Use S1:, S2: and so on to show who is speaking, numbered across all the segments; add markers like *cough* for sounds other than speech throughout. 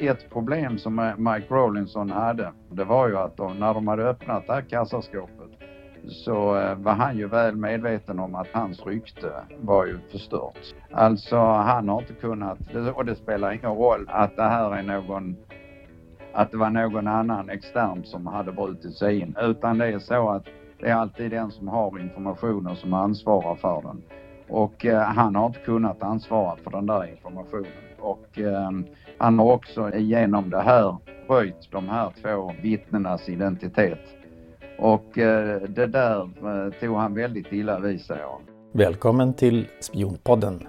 S1: ett problem som Mike Rawlinson hade, det var ju att de, när de hade öppnat det här kassaskåpet så eh, var han ju väl medveten om att hans rykte var ju förstört. Alltså han har inte kunnat, och det spelar ingen roll att det här är någon att det var någon annan extern som hade brutit sig in utan det är så att det är alltid den som har informationen som ansvarar för den. Och eh, han har inte kunnat ansvara för den där informationen. Och eh, han har också genom det här röjt de här två vittnenas identitet. Och eh, det där eh, tog han väldigt illa vid sig av.
S2: Välkommen till Spionpodden.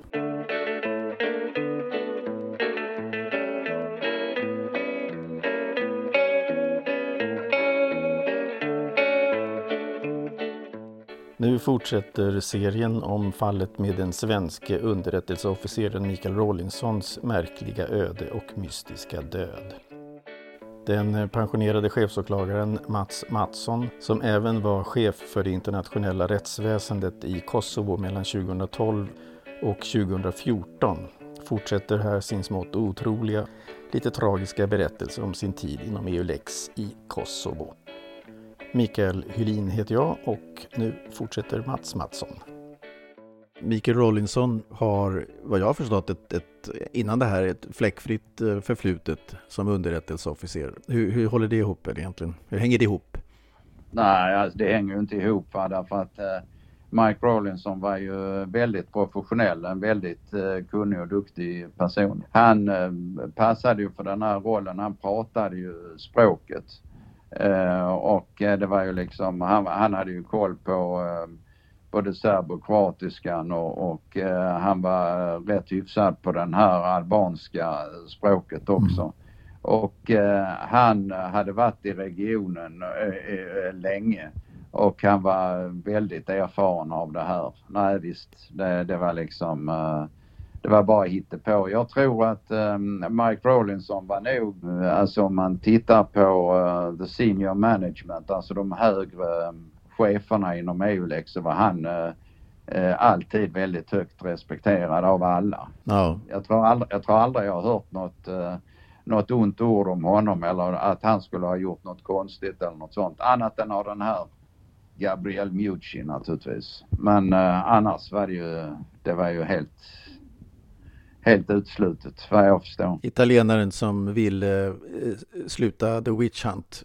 S2: Nu fortsätter serien om fallet med den svenske underrättelseofficeren Mikael Rawlinsons märkliga öde och mystiska död. Den pensionerade chefsåklagaren Mats Mattsson, som även var chef för det internationella rättsväsendet i Kosovo mellan 2012 och 2014, fortsätter här sin smått otroliga, lite tragiska berättelse om sin tid inom Eulex i Kosovo. Mikael Hylin heter jag och nu fortsätter Mats Mattsson. Mikael Rollinson har, vad jag har förstått, ett, ett, innan det här ett fläckfritt eh, förflutet som underrättelseofficer. Hur, hur håller det ihop egentligen? Hur hänger det ihop?
S1: Nej, alltså det hänger ju inte ihop va? därför att eh, Mike Rollinson var ju väldigt professionell, en väldigt eh, kunnig och duktig person. Han eh, passade ju för den här rollen, han pratade ju språket. Eh, och eh, det var ju liksom, han, han hade ju koll på eh, både serb och och, han var rätt hyfsad på den här albanska språket också. Mm. Och han hade varit i regionen länge och han var väldigt erfaren av det här. Nej visst, det, det var liksom det var bara på. Jag tror att um, Mike Rollinson var nog, alltså om man tittar på uh, the senior management, alltså de högre um, cheferna inom EULEX så var han uh, uh, alltid väldigt högt respekterad av alla.
S2: No.
S1: Jag, tror aldrig, jag tror aldrig jag har hört något, uh, något ont ord om honom eller att han skulle ha gjort något konstigt eller något sånt. Annat än av den här Gabriel Mucci naturligtvis. Men annars var det ju, det var ju helt helt utslutet vad jag förstår.
S2: Italienaren som vill eh, sluta The Witch Hunt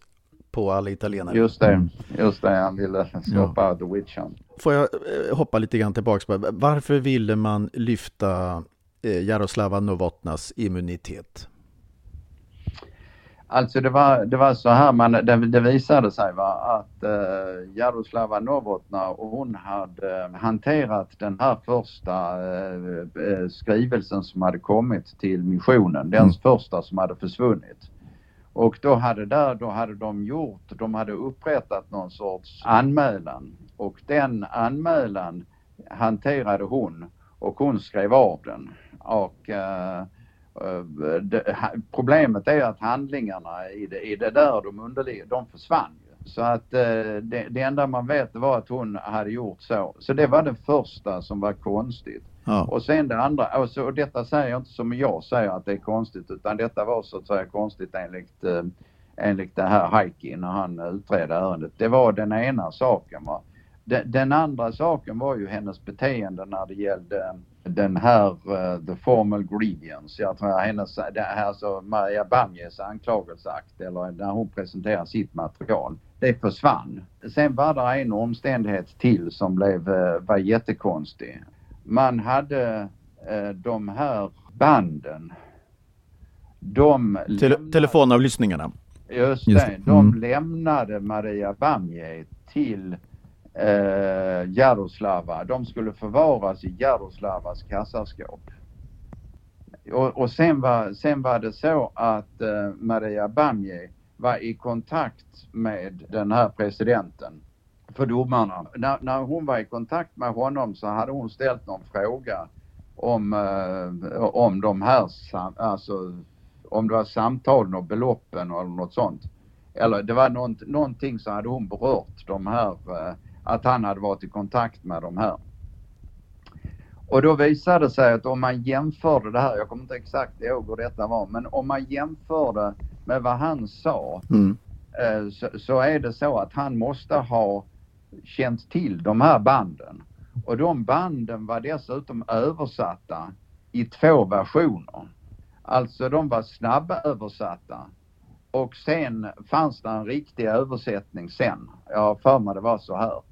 S2: på alla italienare.
S1: Just det, just det, han ville stoppa ja. The Witch Hunt.
S2: Får jag eh, hoppa lite grann tillbaks på varför ville man lyfta eh, Jaroslava Novotnas immunitet?
S1: Alltså det var, det var så här, man, det, det visade sig va, att eh, Jaroslava Novotna och hon hade hanterat den här första eh, eh, skrivelsen som hade kommit till missionen, den mm. första som hade försvunnit. Och då hade, där, då hade de gjort, de hade upprättat någon sorts anmälan och den anmälan hanterade hon och hon skrev av den. Och eh, Eh, det, problemet är att handlingarna i det, i det där de underliggande, de försvann ju. Så att eh, det, det enda man vet var att hon hade gjort så. Så det var det första som var konstigt. Ja. Och sen det andra, alltså, och detta säger jag inte som jag säger att det är konstigt utan detta var så att säga konstigt enligt, eh, enligt det här Heikki när han utredde ärendet. Det var den ena saken. Va? Den, den andra saken var ju hennes beteende när det gällde den här uh, The Formal Grievance, jag tror hennes, det här, alltså Maria Bamjes anklagelseakt eller när hon presenterar sitt material. Det försvann. Sen var det en omständighet till som blev, uh, var jättekonstig. Man hade uh, de här banden. De
S2: Tele lämnade, telefonavlyssningarna.
S1: Just, just det. De mm. lämnade Maria Bamje till eh, Jaroslava. De skulle förvaras i Jaroslavas kassaskåp. Och, och sen, var, sen var det så att eh, Maria Bamje var i kontakt med den här presidenten för domarna. När, när hon var i kontakt med honom så hade hon ställt någon fråga om, eh, om de här, alltså om det var samtalen och beloppen eller något sånt. Eller det var nånt, någonting så hade hon berört de här eh, att han hade varit i kontakt med de här. Och då visade det sig att om man jämförde det här, jag kommer inte exakt ihåg hur detta var, men om man jämförde med vad han sa mm. eh, så, så, är det så att han måste ha känt till de här banden. Och de banden var dessutom översatta i två versioner. Alltså de var snabböversatta och sen fanns det en riktig översättning sen. Jag har för mig det var så här.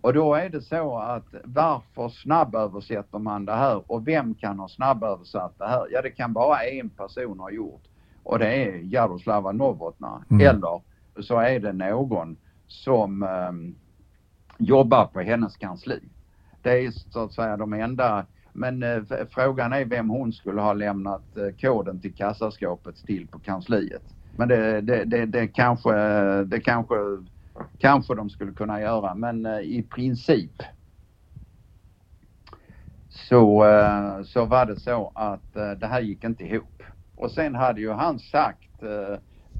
S1: Och då är det så att varför snabböversätter man det här och vem kan ha snabböversatt det här? Ja det kan bara en person ha gjort och det är Jaroslava Novotna mm. eller så är det någon som um, jobbar på hennes kansli. Det är så att säga de enda men eh, frågan är vem hon skulle ha lämnat eh, koden till kassaskåpet till på kansliet. Men det, det, det, det kanske, det kanske, kanske de skulle kunna göra men eh, i princip så, eh, så var det så att eh, det här gick inte ihop. Och sen hade ju han sagt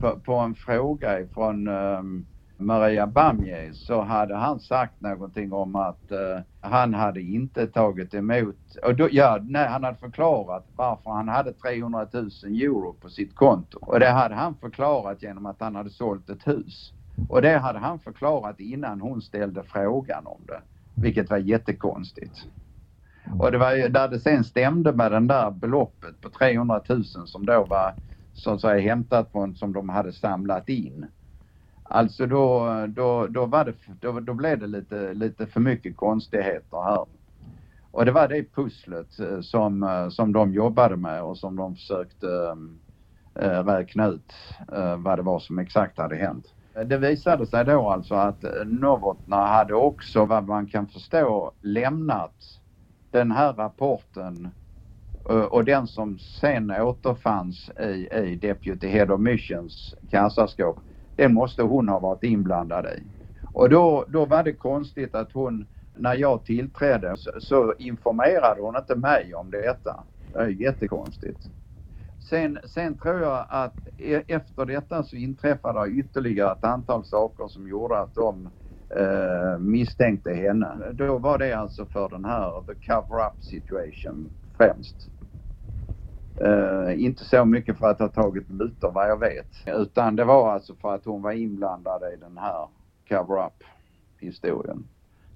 S1: på, på en fråga ifrån ehm, Maria Bamje så hade han sagt någonting om att uh, han hade inte tagit emot, och då, ja, nej, han hade förklarat varför han hade 300 000 euro på sitt konto. Och det hade han förklarat genom att han hade sålt ett hus. Och det hade han förklarat innan hon ställde frågan om det, vilket var jättekonstigt. Och det var ju där det sen stämde med den där beloppet på 300 000 som då var så att säga hämtat från som de hade samlat in. Alltså då, då, då, var det, då, då blev det lite, lite för mycket konstigheter här. Och det var det pusslet eh, som, eh, som de jobbade med och som de försökte äh, räkna ut äh, vad det var som exakt hade hänt. Det visade sig då alltså att eh, Novotna hade också vad man kan förstå lämnat den här rapporten eh, och den som sen återfanns i, i Deputy Head of Missions kassaskåp den måste hon ha varit inblandad i. Och då, då var det konstigt att hon, när jag tillträdde, så, så informerade hon inte mig om detta. Det är jättekonstigt. Sen, sen tror jag att e, efter detta så inträffade ytterligare ett antal saker som gjorde att de eh, misstänkte henne. Då var det alltså för den här the cover-up situation främst. Eh, inte så mycket för att ha tagit mutor vad jag vet. Utan det var alltså för att hon var inblandad i den här cover-up historien.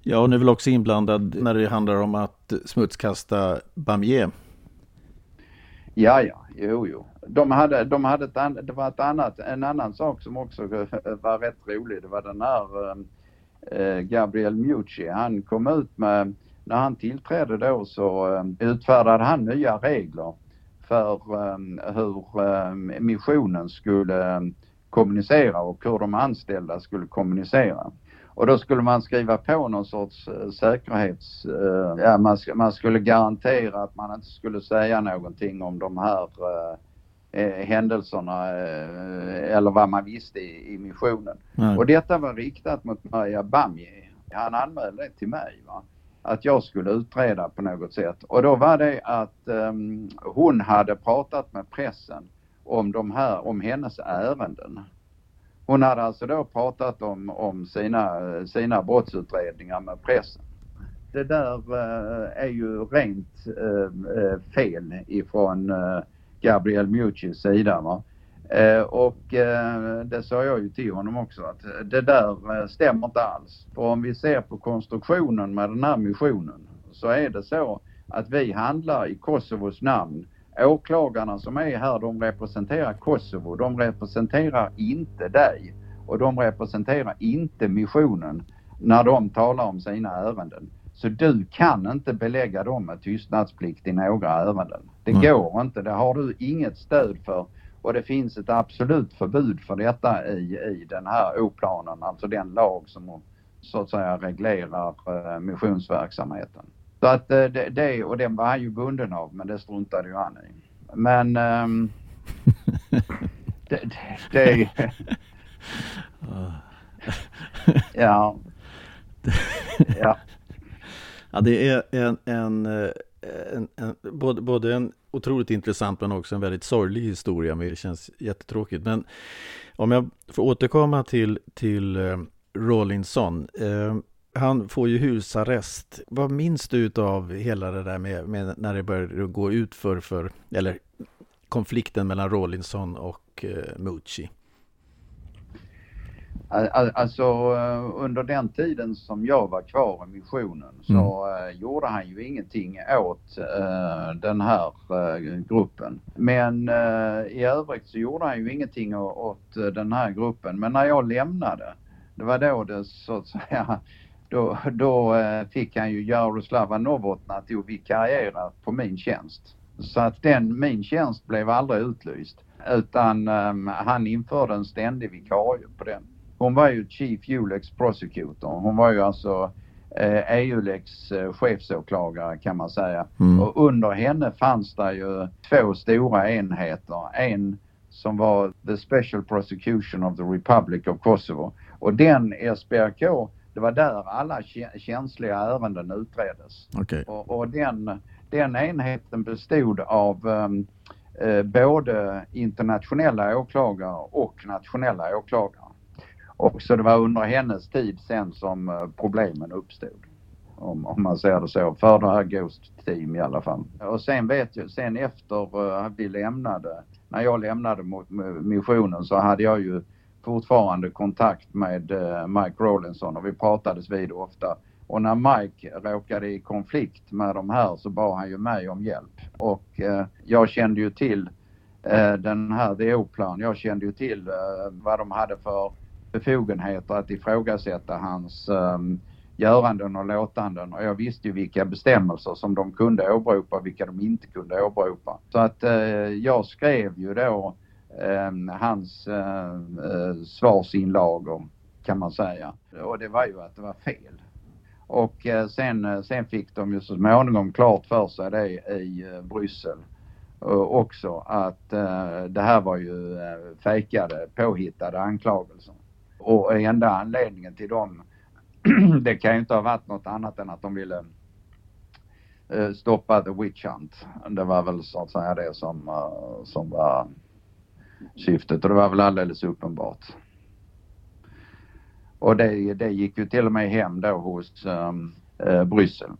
S2: Ja, hon är väl också inblandad när det handlar om att smutskasta Bamier.
S1: Ja, ja, jo, jo. De hade, de hade ett, an, det var ett annat, en annan sak som också *laughs* var rätt rolig. Det var den här ehm, eh, Gabriel Mucci. Han kom ut med, när han tillträdde då så eh, utfärdade han nya regler för um, hur ehm, missionen skulle kommunicera och hur de anställda skulle kommunicera. Och då skulle man skriva på någon sorts uh, säkerhets... Uh, ja, man, man, skulle garantera att man inte skulle säga någonting om de här uh, händelserna eller vad man visste i, i missionen. Mm. Och detta var riktat mot Maria Bamje. Han anmälde det till mig. Va? att jag skulle utreda på något sätt. Och då var det att um, hon hade pratat med pressen om de här, om hennes ärenden. Hon hade alltså då pratat om, om sina, sina brottsutredningar med pressen. Det där eh, är ju rent eh, eh, fel ifrån Gabriel Mucis sida. Va? Och det sa jag ju till honom också att det där stämmer inte alls. För om vi ser på konstruktionen med den här missionen så är det så att vi handlar i Kosovos namn. Åklagarna som är här de representerar Kosovo, de representerar inte dig och de representerar inte missionen när de talar om sina ärenden. Så du kan inte belägga dem med tystnadsplikt i några ärenden. Det mm. går inte, det har du inget stöd för och det finns ett absolut förbud för detta i, i den här oplanen, alltså den lag som så att säga reglerar eh, missionsverksamheten. Så att eh, det, det, och den var han ju bunden av men det struntade ju han i. Men um, *laughs* det, det, det *laughs* ja.
S2: ja. Ja, det är en, en, eh, en, en, både, både en otroligt intressant men också en väldigt sorglig historia. Men det känns jättetråkigt. Men om jag får återkomma till, till eh, Rawlinson. Eh, Han får ju husarrest. Vad minns du av hela det där med, med när det började gå ut för, för eller konflikten mellan Rawlinson och eh, Mucci?
S1: Alltså eh, under den tiden som jag var kvar i missionen så mm. uh, gjorde han ju ingenting åt uh, den här uh, gruppen. Men i övrigt så gjorde han ju ingenting åt den här gruppen. Men när jag lämnade, det var då det så att säga då, då fick han ju Jaroslava Novotna till att vikariera på min tjänst. Så att den, min tjänst blev aldrig utlyst utan um, han införde en ständig vikarie på den. Hon var ju Chief Ulex Prosecutor. Hon var ju alltså eh, EULEX eh, chefsåklagare kan man säga. Mm. Och under henne fanns det ju två stora enheter. En som var The Special Prosecution of the Republic of Kosovo. Och den SPRK, det var där alla känsliga ärenden utreddes.
S2: Okay.
S1: Och, och, den, den enheten bestod av um, eh, både internationella åklagare och nationella åklagare. Och så det var under hennes tid sen som eh, problemen uppstod. Om, om man säger det så, för det här Ghost Team i alla fall. Och sen vet jag, sen efter uh, vi lämnade, när jag lämnade mot missionen så hade jag ju fortfarande kontakt med eh, Mike Rawlinson och vi pratades vid ofta. Och när Mike råkade i konflikt med de här så bad han ju mig om hjälp. Och eh, jag kände ju till eh, den här DO-plan. Jag kände ju till eh, vad de hade för befogenheter att ifrågasätta hans ehm, göranden och låtanden och jag visste ju vilka bestämmelser som de kunde åberopa och vilka de inte kunde åberopa. Så att jag skrev ju då Ehm, hans eh, eh, svarsinlagor kan man säga. Och det var ju att det var fel. Och eh, sen, sen fick de ju så småningom klart för sig det i Bryssel också att det här var ju fejkade, påhittade anklagelser. Och enda anledningen till dem, *clears throat* det kan ju inte ha varit något annat än att de ville stoppa the witch hunt. Det var väl så att säga det som, som var syftet och det var väl alldeles uppenbart. Och det, det gick ju till och med hem då hos um, uh, Bryssel.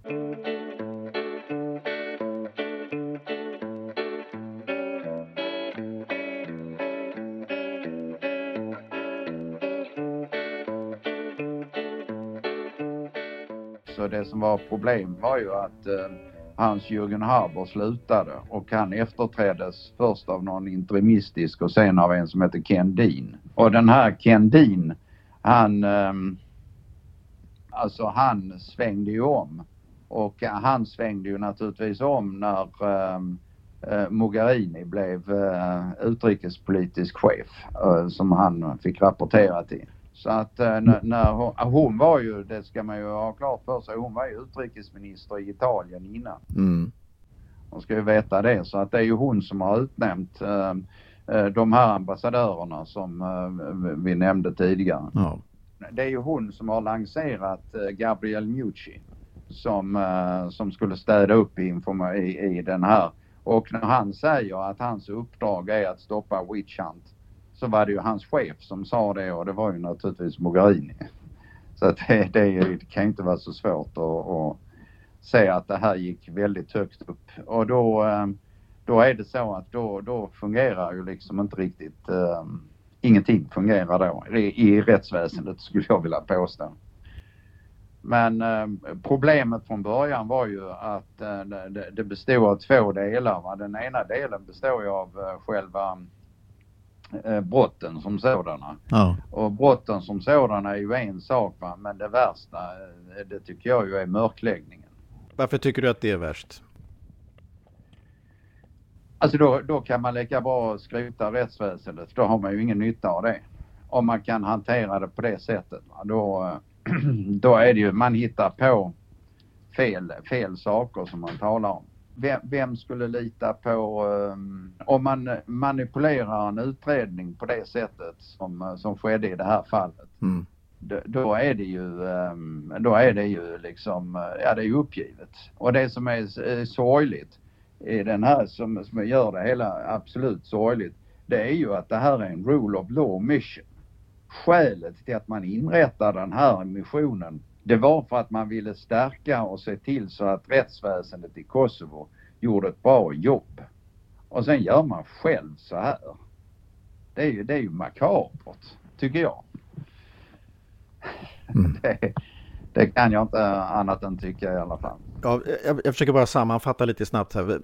S1: det som var problem var ju att eh, hans Jürgen Haber slutade och han efterträddes först av någon interimistisk och sen av en som heter Ken Dean. Och den här Ken Dean, han, ehm, alltså han svängde ju om. Och han svängde ju naturligtvis om när ehm, eh, Mogherini blev eh, utrikespolitisk chef eh, som han fick rapportera till. Så att eh, när, hon, hon, var ju, det ska man ju ha klart för sig, hon var ju utrikesminister i Italien innan.
S2: Mm.
S1: Hon ska ju veta det. Så att det är ju hon som har utnämnt eh, eh de här ambassadörerna som eh, vi nämnde tidigare.
S2: Ja.
S1: Det är ju hon som har lanserat eh, Gabriel Mucci som, som skulle städa upp i, i, i den här. Och när han säger att hans uppdrag är att stoppa witch hunt så var det ju hans chef som sa det och det var ju naturligtvis Mogherini. Så att det, det, kan inte vara så svårt att, att se att det här gick väldigt högt upp. Och då, eh, då är det så att då, då fungerar ju liksom inte riktigt, um, ingenting fungerar då i, i rättsväsendet skulle jag vilja påstå. Men eh, problemet från början var ju att eh, det, det bestod av två delar. Va? Den ena delen består ju av eh, själva brotten som sådana.
S2: Ja.
S1: Och brotten som sådana är ju en sak va? men det värsta eh, det tycker jag ju är mörkläggningen.
S2: Varför tycker du att det är värst?
S1: Alltså då, då kan man lika bra skrota rättsväsendet. Då har man ju ingen nytta av det. Om man kan hantera det på det sättet. Va? Då, *clears throat* då är det ju, man hittar på fel, fel saker som man talar om vem, vem skulle lita på um, om man manipulerar en utredning på det sättet som, eh, som skedde i det här fallet.
S2: Mm.
S1: Då, då, är det ju, um, då är det ju liksom, eh, ja det är ju uppgivet. Och det som är, är sorgligt i den här som, som gör det hela absolut sorgligt, det är ju att det här är en rule of law mission. Skälet till att man inrättar den här missionen Det var för att man ville stärka och se till så att rättsväsendet i Kosovo gjorde ett bra jobb. Och sen gör man själv så här. Det är ju, det är ju makabert, tycker jag. Mm. *laughs* Det, det, kan jag inte annat än tycka i alla fall.
S2: Ja, jag, jag försöker bara sammanfatta lite snabbt här.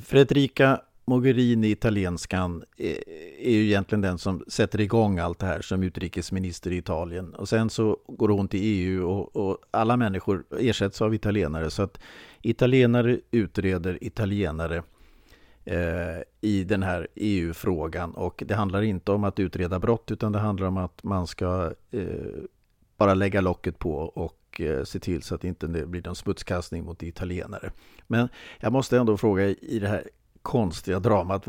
S2: Fredrika Mogherini, italienskan, eh, är ju egentligen den som sätter igång allt det här som utrikesminister i Italien. Och sen så går hon till EU och, och alla människor ersätts av italienare. Så att italienare utreder italienare eh, i den här EU-frågan. Och det handlar inte om att utreda brott utan det handlar om att man ska eh, bara lägga locket på och eh, se till så att det inte blir någon smutskastning mot italienare. Men jag måste ändå fråga i det här konstiga dramat.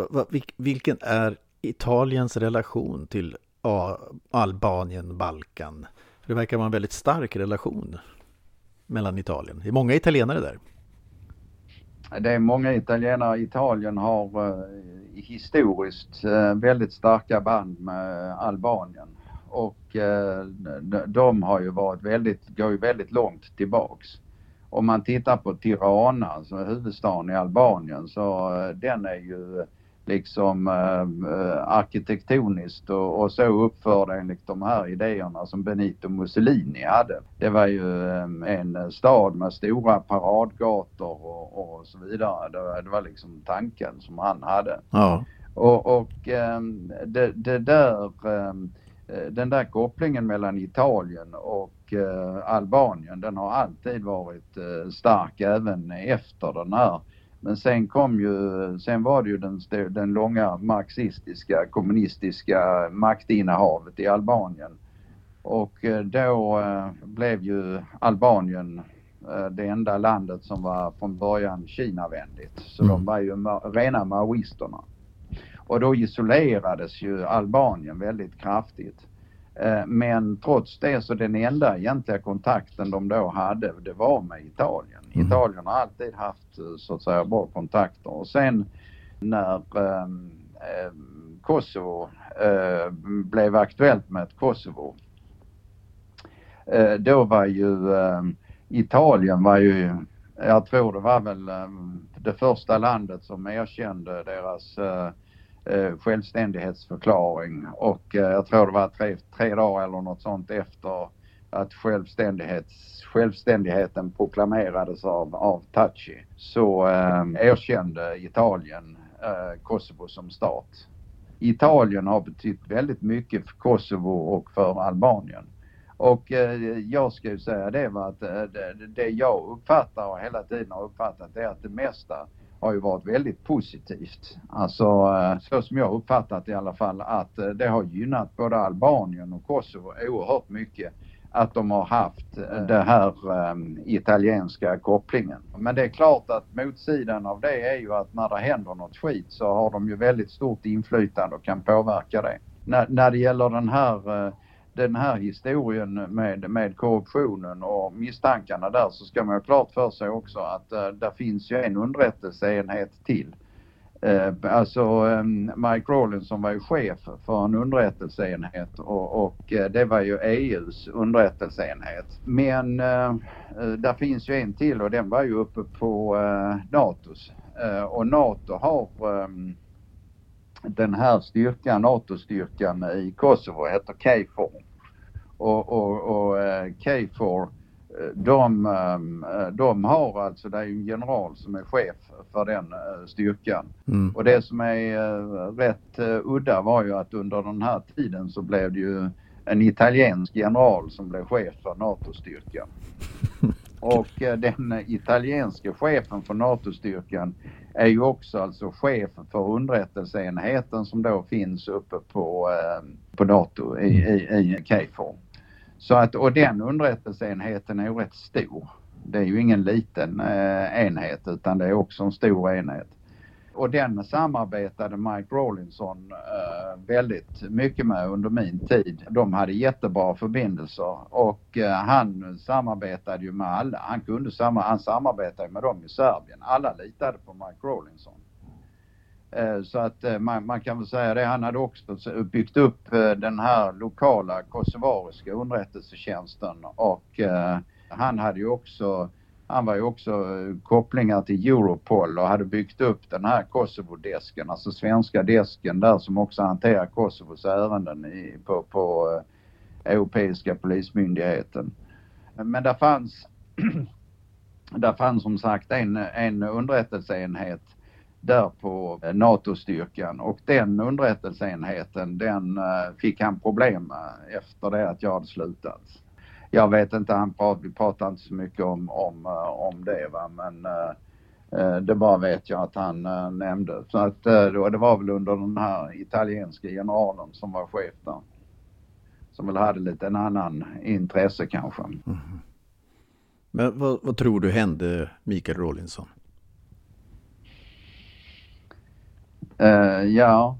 S2: Vilken är Italiens relation till Albanien, Balkan? det verkar vara en väldigt stark relation mellan Italien. Det är många italienare där.
S1: Det är många italienare. Italien har eh, historiskt eh, väldigt starka band med Albanien och eh, de har ju varit väldigt, går ju väldigt långt tillbaks om man tittar på Tirana som är huvudstaden i Albanien så uh, den är ju liksom uh, arkitektoniskt och, och, så uppförd enligt de här idéerna som Benito Mussolini hade. Det var ju um, en stad med stora paradgator och, och så vidare. Det var, det var, liksom tanken som han hade. Ja. Och, och um, det, det, där den där kopplingen mellan Italien och eh, Albanien den har alltid varit eh, stark även efter den här. Men sen kom ju, sen var det ju den, den långa marxistiska kommunistiska maktinnehavet i Albanien. Och eh, då eh, blev ju Albanien eh, det enda landet som var från början Kinavänligt. Så mm. de var ju ma rena maoisterna. Och då isolerades ju Albanien väldigt kraftigt. Eh, men trots det så den enda egentliga kontakten de då hade det var med Italien. Mm. Italien har alltid haft eh, så att säga bra kontakter och sen när eh, Kosovo eh, blev aktuellt med ett Kosovo eh, då var ju ehm, Italien var ju, jag tror det var väl ehm, det första landet som erkände deras eh, självständighetsförklaring och eh, jag tror det var tre, tre dagar eller något sånt efter att självständighets, självständigheten proklamerades av, av Taci så eh, erkände Italien eh, Kosovo som stat. Italien har betytt väldigt mycket för Kosovo och för Albanien. Och eh, jag skulle säga det var att eh, det, det jag uppfattar och hela tiden har uppfattat är att det mesta har ju varit väldigt positivt. Alltså eh, så som jag uppfattat i alla fall att eh, det har gynnat både Albanien och Kosovo oerhört mycket att de har haft eh, den här italienska kopplingen. Men det är klart att motsidan av det är ju att när det händer något skit så har de ju väldigt stort inflytande och kan påverka det. När, när det gäller den här den här historien med, med korruptionen och misstankarna där så ska man ha klart för sig också att eh, där finns ju en underrättelseenhet till. Eh, alltså eh, Mike som var ju chef för en underrättelseenhet och, och eh, det var ju EUs underrättelseenhet. Men uh, där finns ju en till och den var ju uppe på eh, NATOs. och NATO har den här styrkan, NATO-styrkan i Kosovo heter KFOR. Och, och, och eh, KFOR eh, de, eh, de har alltså, det är ju en general som är chef för den styrkan. Mm. Och det som är rätt udda var ju att under den här tiden så blev det ju en italiensk general som blev chef för NATO-styrkan. *laughs* Och den italienske chefen för NATO-styrkan är ju också alltså chef för underrättelseenheten som då finns uppe på, eh, på NATO i, i, i KFOR. Så att, och den underrättelseenheten är ju rätt stor. Det är ju ingen liten eh, enhet utan det är också en stor enhet. Och den samarbetade Mike Rawlinson eh, väldigt mycket med under min tid. De hade jättebra förbindelser och eh, han samarbetade ju med alla. Han kunde samma, han samarbetade med dem i Serbien. Alla litade på Mike Rawlinson. Eh, så att eh, man, man, kan väl säga det. Han hade också byggt upp eh, den här lokala kosovariska underrättelsetjänsten och han hade ju också han var ju också eh, kopplingar till Europol och hade byggt upp den här Kosovo-desken, alltså svenska desken där som också hanterar Kosovos ärenden i, på, på eh, Europeiska polismyndigheten. Men där fanns, *clears throat* där fanns som sagt en, en underrättelseenhet där på eh, NATO-styrkan och den underrättelseenheten den fick han problem med efter det att jag hade slutat. Jag vet inte, han prat, vi pratade inte så mycket om, om, eh, om det va men det bara vet jag att han nämnde. Så att då, det var väl under den här italienska generalen som var chef där. Som väl hade lite en annan intresse kanske. Mm.
S2: Men vad, vad tror du hände Mikael Rawlinson?
S1: Uh, ja,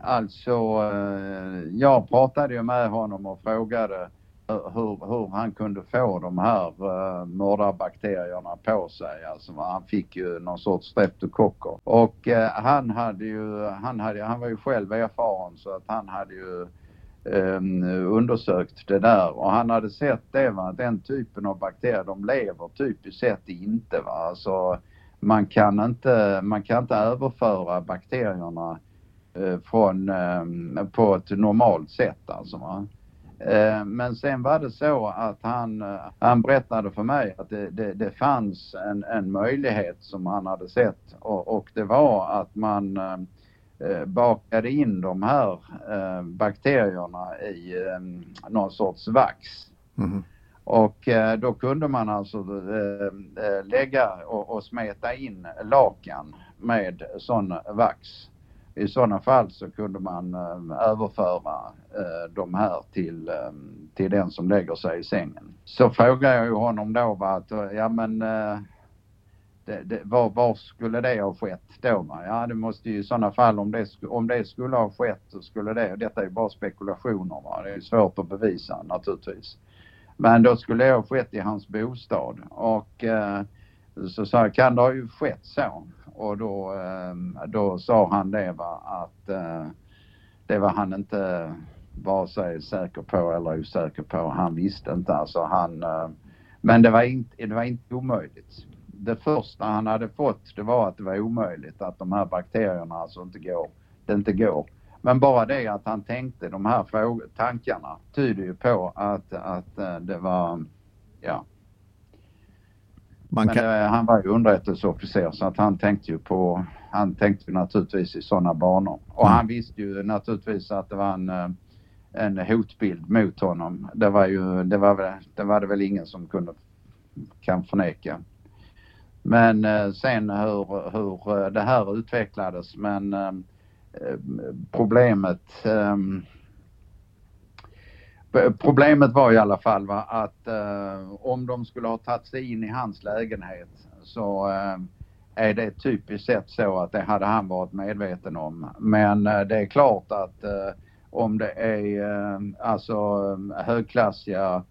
S1: alltså uh, jag pratade ju med honom och frågade hur, hur han kunde få de här eh, uh, mördarbakterierna på sig. Alltså han fick ju någon sorts streptokocker. Och uh, han hade ju, han hade, han var ju själv erfaren så att han hade ju um, undersökt det där och han hade sett det va, att den typen av bakterier de lever typiskt sett inte va. Alltså man kan inte, man kan inte överföra bakterierna uh, från, um, på ett normalt sätt alltså. Va? Eh, men sen var det så att han, eh, han berättade för mig att det, det, det fanns en, en möjlighet som han hade sett och, och det var att man eh, bakade in de här bakterierna i någon sorts vax. Mm. Och då kunde man alltså lägga och, och smeta in lakan med sån vax. I sådana fall så kunde man eh, överföra eh, de här till, eh, till den som lägger sig i sängen. Så frågade jag ju honom då att, ja men det, det, var, var, skulle det ha skett då? Ja det måste ju i sådana fall om det, om det skulle ha skett så skulle det, och detta är ju bara spekulationer va? det är svårt att bevisa naturligtvis. Men då skulle det ha skett i hans bostad och eh, så sa jag, kan det ha ju skett så? Och då, ehm, då sa han det va, att eh, det var han inte vare sig säker på eller osäker på. Han visste inte alltså. Han, eh, men det var, inte, det var inte omöjligt. Det första han hade fått det var att det var omöjligt att de här bakterierna alltså inte går, det inte går. Men bara det att han tänkte de här tankarna tyder ju på att, att eh, det var, ja. Man kan... Men det, han var ju underrättelseofficer så att han tänkte ju på, han tänkte naturligtvis i sådana banor. Och mm. han visste ju naturligtvis att det var en, eh, en hotbild mot honom. Det var ju, det var, det var det väl ingen som kunde, kan förneka. Men eh, sen hur, hur det här utvecklades men problemet ehm, Problemet var i alla fall va, att eh, om de skulle ha tagit sig in i hans lägenhet så eh, är det typiskt sett så att det hade han varit medveten om. Men eh, det är klart att eh, om det är eh, alltså högklassiga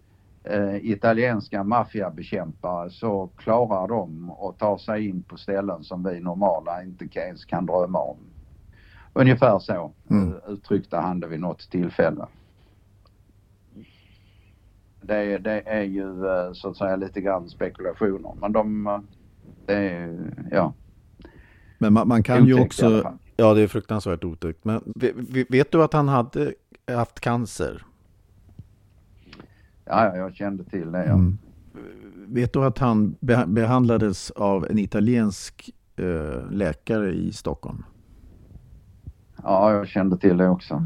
S1: eh, italienska maffiabekämpare så klarar de att ta sig in på ställen som vi normala inte ens kan drömma om. Ungefär så mm. uttryckte han det vid något tillfälle. Det, det, är ju eh, så att säga lite grann spekulationer men de, eh, det är, ja.
S2: Men man, man kan otäckt ju också, ja det är fruktansvärt otäckt. Men vet du att han hade haft cancer?
S1: Ja, jag kände till det. Ja. Mm.
S2: Vet du att han behandlades av en italiensk eh, läkare i Stockholm?
S1: Ja, jag kände till det också.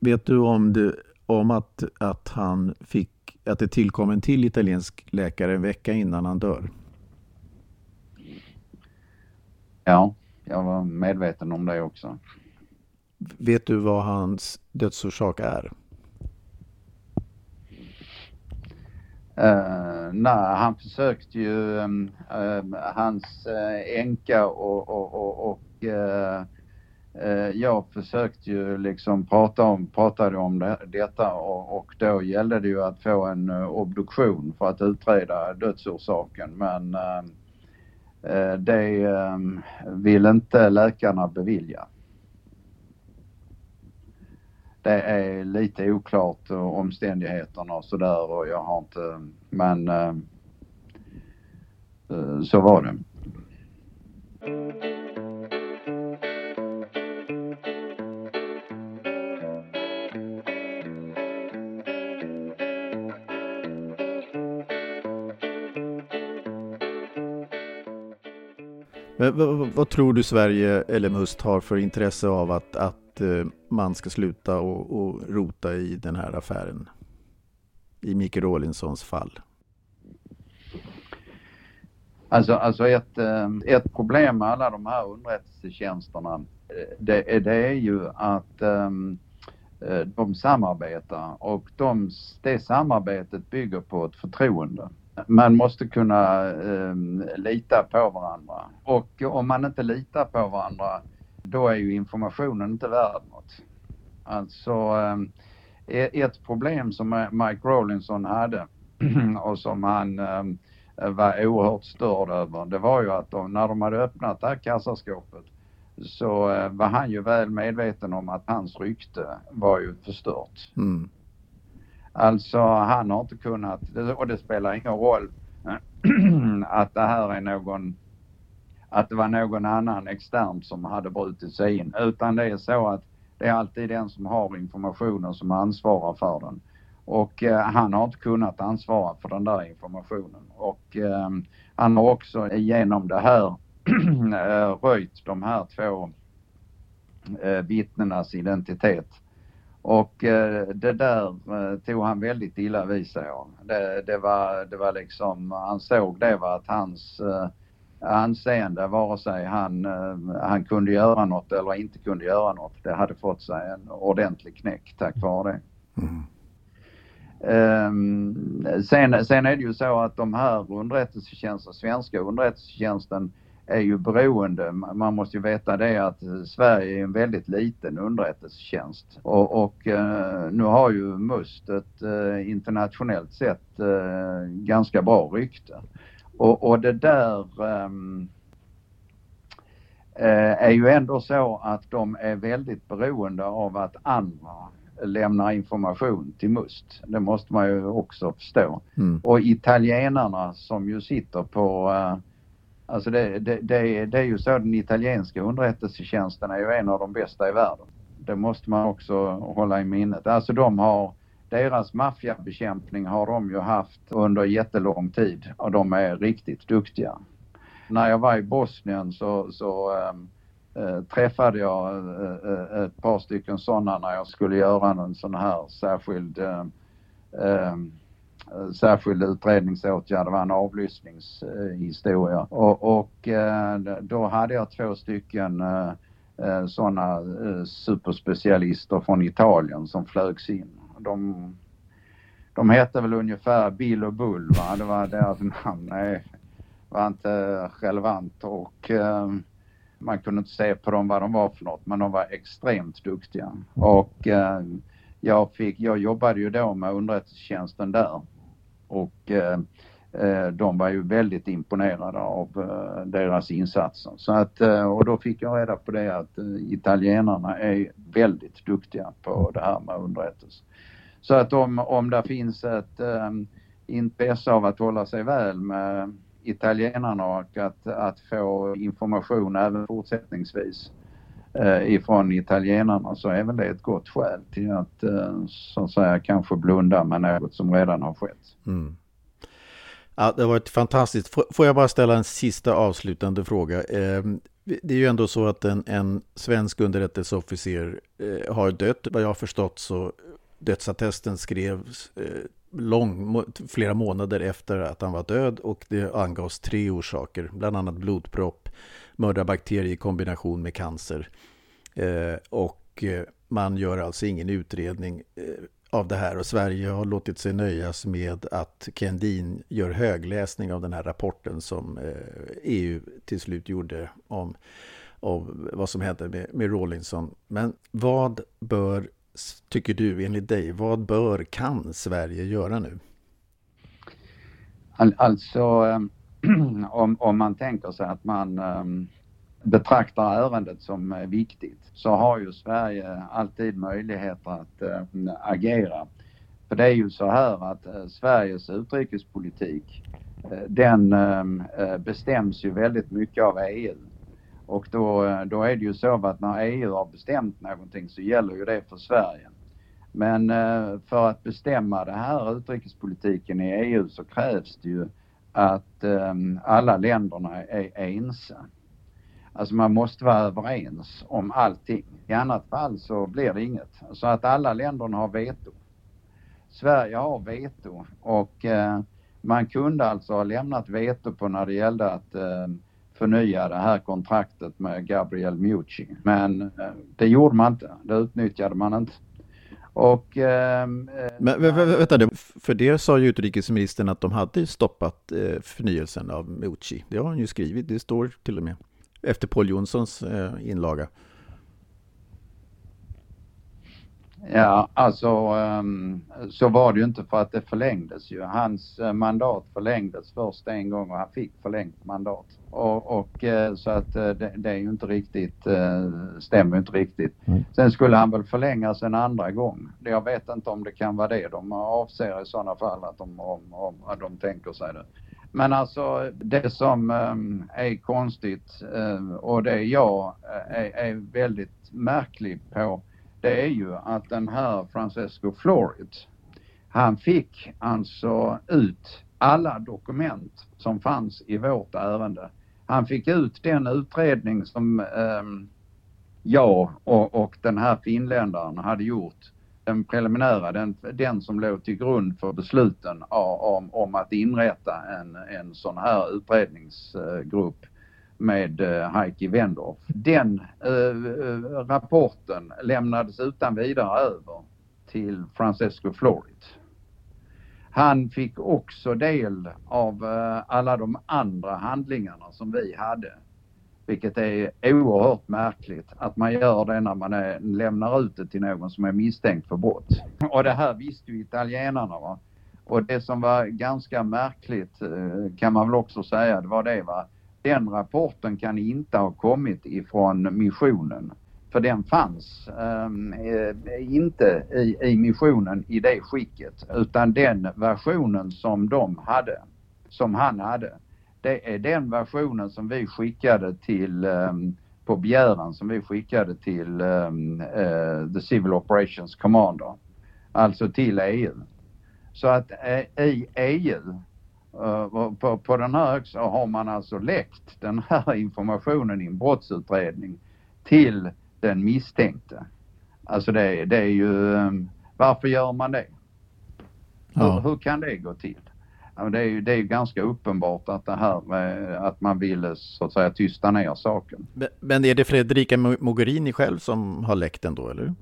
S2: Vet du om, det, om att, att han fick, att det tillkom en till italiensk läkare en vecka innan han dör?
S1: Ja, jag var medveten om det också.
S2: Vet du vad hans dödsorsak är?
S1: Uh, nej, han försökte ju, um, uh, hans änka uh, och, och, och, och Eh, Eh, jag försökte ju liksom prata om, pratade om det, detta och, och då gällde det ju att få en uh, obduktion för att utreda dödsorsaken men eh, det vill inte läkarna bevilja. Det är lite oklart omständigheterna och sådär och jag har inte, men så var det.
S2: Eh, vad, vad, tror du Sverige eller Must har för intresse av att, att eh, man ska sluta och, och rota i den här affären? I Mikael Rawlinsons fall.
S1: Alltså, alltså ett, eh, ett problem med alla de här underrättelsetjänsterna det, det är ju att de samarbetar och de, det samarbetet bygger på ett förtroende man måste kunna eh, lita på varandra. Och om man inte litar på varandra då är ju informationen inte värd något. Alltså eh, ett problem som Mike Rawlinson hade *clears throat* och som han eh, var oerhört störd över det var ju att de, när de hade öppnat det här kassaskåpet så eh, var han ju väl medveten om att hans rykte var ju förstört. Mm. Alltså han har inte kunnat, och det spelar ingen roll *clears throat* att det här är någon, att det var någon annan extern som hade brutit sig in. Utan det är så att det är alltid den som har informationen som ansvarar för den. Och eh, han har inte kunnat ansvara för den där informationen. Och eh, han har också genom det här *clears throat* eh, röjt de här två eh, vittnenas identitet. Och eh, det där eh, tog han väldigt illa vid sig av. Det, det, var, det var liksom, han såg det var att hans eh, anseende, vare sig han, han kunde göra något eller inte kunde göra något, det hade fått sig en ordentlig knäck tack vare det. Mm. Um, sen, sen är det ju så att de här underrättelsetjänsten, svenska underrättelsetjänsten är ju beroende, man måste ju veta det att Sverige är en väldigt liten underrättelsetjänst och, och eh, nu har ju MUST ett eh, internationellt sett eh, ganska bra rykte. Och, och det där ehm, eh, är ju ändå så att de är väldigt beroende av att andra lämnar information till MUST. Det måste man ju också förstå. Mm. Och italienarna som ju sitter på eh, Alltså det, det, det, det är ju så den italienska underrättelsetjänsten är ju en av de bästa i världen. Det måste man också hålla i minnet. Alltså de har, deras maffiabekämpning har de ju haft under jättelång tid och de är riktigt duktiga. När jag var i Bosnien så, så äh, träffade jag äh, ett par stycken sådana när jag skulle göra en sån här särskild äh, Eh, särskild utredningsåtgärd, det var en avlyssningshistoria. Och, och eh, då hade jag två stycken eh, sådana superspecialister från Italien som flögs in. De, de hette väl ungefär Bill och Bull, va? det var deras *laughs* namn. Nej, var inte relevant och man kunde inte se på dem vad de var för något men de var extremt duktiga. Och jag, fick, jag jobbade ju då med underrättelsetjänsten där och eh, eh, de var ju väldigt imponerade av eh, deras insatser. Så att, eh, och då fick jag reda på det att eh, italienarna är väldigt duktiga på det här med underrättelse. Så att om, om det finns ett intresse av att hålla sig väl med italienarna och att, att få information även fortsättningsvis eh, Eh, ifrån italienarna så är väl det ett gott skäl till att eh, så att säga kanske blunda med något som redan har skett. Mm.
S2: Ja, det har varit fantastiskt. Får jag bara ställa en sista avslutande fråga? Ehm, det är ju ändå så att en, en svensk underrättelseofficer eh, har dött. Vad jag har förstått så dödsattesten skrevs lång, flera månader efter att han var död och det angavs tre orsaker, bland annat blodpropp, mördarbakterie i kombination med cancer. Eh, och eh, man gör alltså ingen utredning eh, av det här och Sverige har låtit sig nöjas med att Ken Dean gör högläsning av den här rapporten som EU eh, till slut gjorde om, om vad som hände med, med Rawlinson. Men vad bör, tycker du, enligt dig, vad bör, kan Sverige göra nu?
S1: Alltså, eh, *clears throat* om, om man tänker sig att man um, betraktar ärendet som eh, viktigt så har ju Sverige alltid möjligheter att uh, agera. För det är ju så här att uh, Sveriges utrikespolitik uh, den ehm, bestäms ju väldigt mycket av EU. Och då, då är det ju så att när EU har bestämt någonting så gäller ju det för Sverige. Men för att bestämma det här utrikespolitiken i EU så krävs det ju att um, alla länderna är, ense. Alltså man måste vara överens om allting. I annat fall så blir det inget. Så att alla länderna har veto. Sverige har veto och uh, man kunde alltså ha lämnat veto på när det gällde att uh, förnya det här kontraktet med Gabriel Mucci. Men uh, det gjorde man inte. Det utnyttjade man inte. Och, eh,
S2: Men vänta, det, för det sa ju utrikesministern att de hade stoppat eh, förnyelsen av Mucci. Det har han ju skrivit, det står till och med efter Paul Jonssons eh, inlaga.
S1: Ja, alltså um, så var det ju inte för att det förlängdes ju. Hans uh, mandat förlängdes först en gång och han fick förlängt mandat. Och, och uh, så att uh, det, det, är ju inte riktigt, stämmer inte riktigt. Mm. Sen skulle han väl förlängas en andra gång. Jag vet inte om det kan vara det de avser i sådana fall att de, om, om, att de tänker sig det. Men alltså det som um, är konstigt och det jag är, är väldigt märklig på det är ju att den här Francesco Florid, han fick alltså ut alla dokument som fanns i vårt ärende. Han fick ut den utredning som eh, jag och, och den här finländaren hade gjort. Den preliminära, den, den som låg till grund för besluten om, om att inrätta en, en sån här utredningsgrupp med eh, Heikki Wendorf. Den eh, eh, rapporten lämnades utan vidare över till Francesco Florit. Han fick också del av eh, alla de andra handlingarna som vi hade. Vilket är oerhört märkligt att man gör det när man är, lämnar ut det till någon som är misstänkt för brott. Och det här visste ju italienarna. Va? Och det som var ganska märkligt eh, kan man väl också säga, det var det va, den rapporten kan inte ha kommit ifrån missionen. För den fanns ehm, eh, inte i, i missionen i det skicket utan den versionen som de hade, som han hade. Det är den versionen som vi skickade till, eh, på begäran som vi skickade till um, uh, the Civil Operations Commander. Alltså till EU. Så att uh, i EU på, på den här så har man alltså läckt den här *laughs* informationen i en brottsutredning till den misstänkte. Alltså det, det är ju, um, varför gör man det? Ja. Hur, hur, kan det gå till? Det, är ju, det är ganska uppenbart att det här med att man ville så att säga tysta ner saken.
S2: Men är det Fredrika Mogherini själv som har läckt den då eller?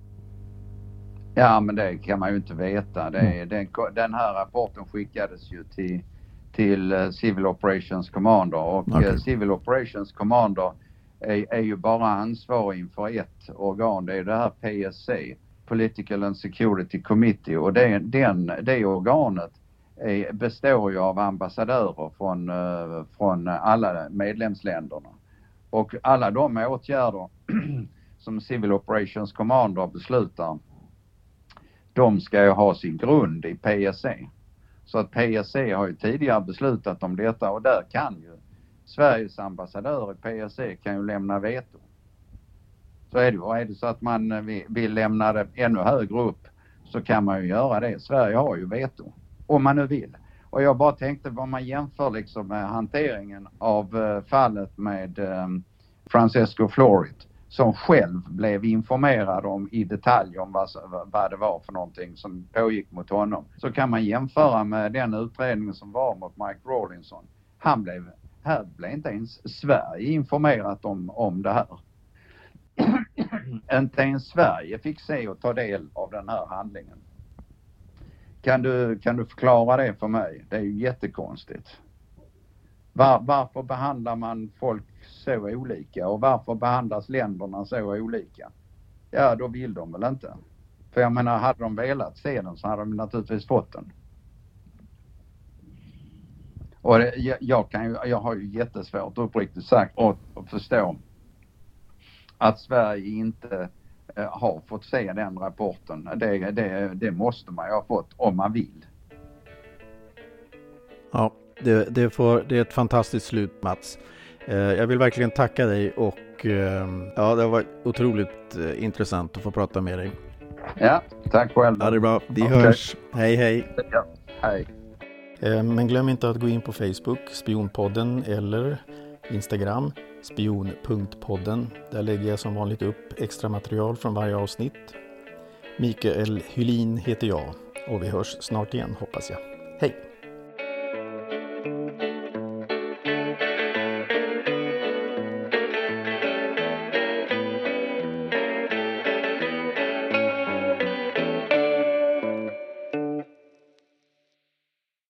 S1: Ja men det kan man ju inte veta. Det, mm. den, den här rapporten skickades ju till till eh, Civil Operations Commander och okay. Eh, Civil Operations Commander är, är, ju bara ansvarig inför ett organ. Det är det här PSC, Political and Security Committee och det, den, det organet är, består ju av ambassadörer från, eh, från alla medlemsländerna. Och alla de åtgärder *clears throat* som Civil Operations Commander beslutar, de ska ju ha sin grund i PSC. Så att PSC har ju tidigare beslutat om detta och där kan ju Sveriges ambassadör i PSC kan ju lämna veto. Så är det ju. Är det så att man eh, vill lämna det ännu högre upp så kan man ju göra det. Sverige har ju veto. Om man nu vill. Och jag bara tänkte om man jämför liksom med hanteringen av eh, fallet med Francesco Florit som själv blev informerad om i detalj om vad, vad det var för någonting som pågick mot honom. Så kan man jämföra med den utredningen som var mot Mike Rawlinson. Han blev, här blev inte ens Sverige informerat om, om det här. inte ens Sverige fick se och ta del av den här handlingen. Kan du, kan du förklara det för mig? Det är ju jättekonstigt. Var, varför behandlar man folk så olika och varför behandlas länderna så olika? Ja, då vill de väl inte. För jag menar, hade de velat se den så hade de naturligtvis fått den. Och det, jag, kan ju, jag har ju jättesvårt uppriktigt sagt att, att förstå att Sverige inte eh, har fått se den rapporten. Det, det, det måste man ju ha fått om man vill.
S2: Ja, det, det, får, det är ett fantastiskt slut Mats. Eh, jag vill verkligen tacka dig och eh, ja, det varit otroligt intressant att få prata med dig.
S1: Ja, tack själv.
S2: Ja, det bra. Vi okay. hörs. Hej, hej.
S1: Ja, hej.
S2: Men glöm inte att gå in på Facebook, Spionpodden eller Instagram, spion.podden. Där lägger jag som vanligt upp extra material från varje avsnitt. Mikael Hylin heter jag och vi hörs snart igen hoppas jag. Hej!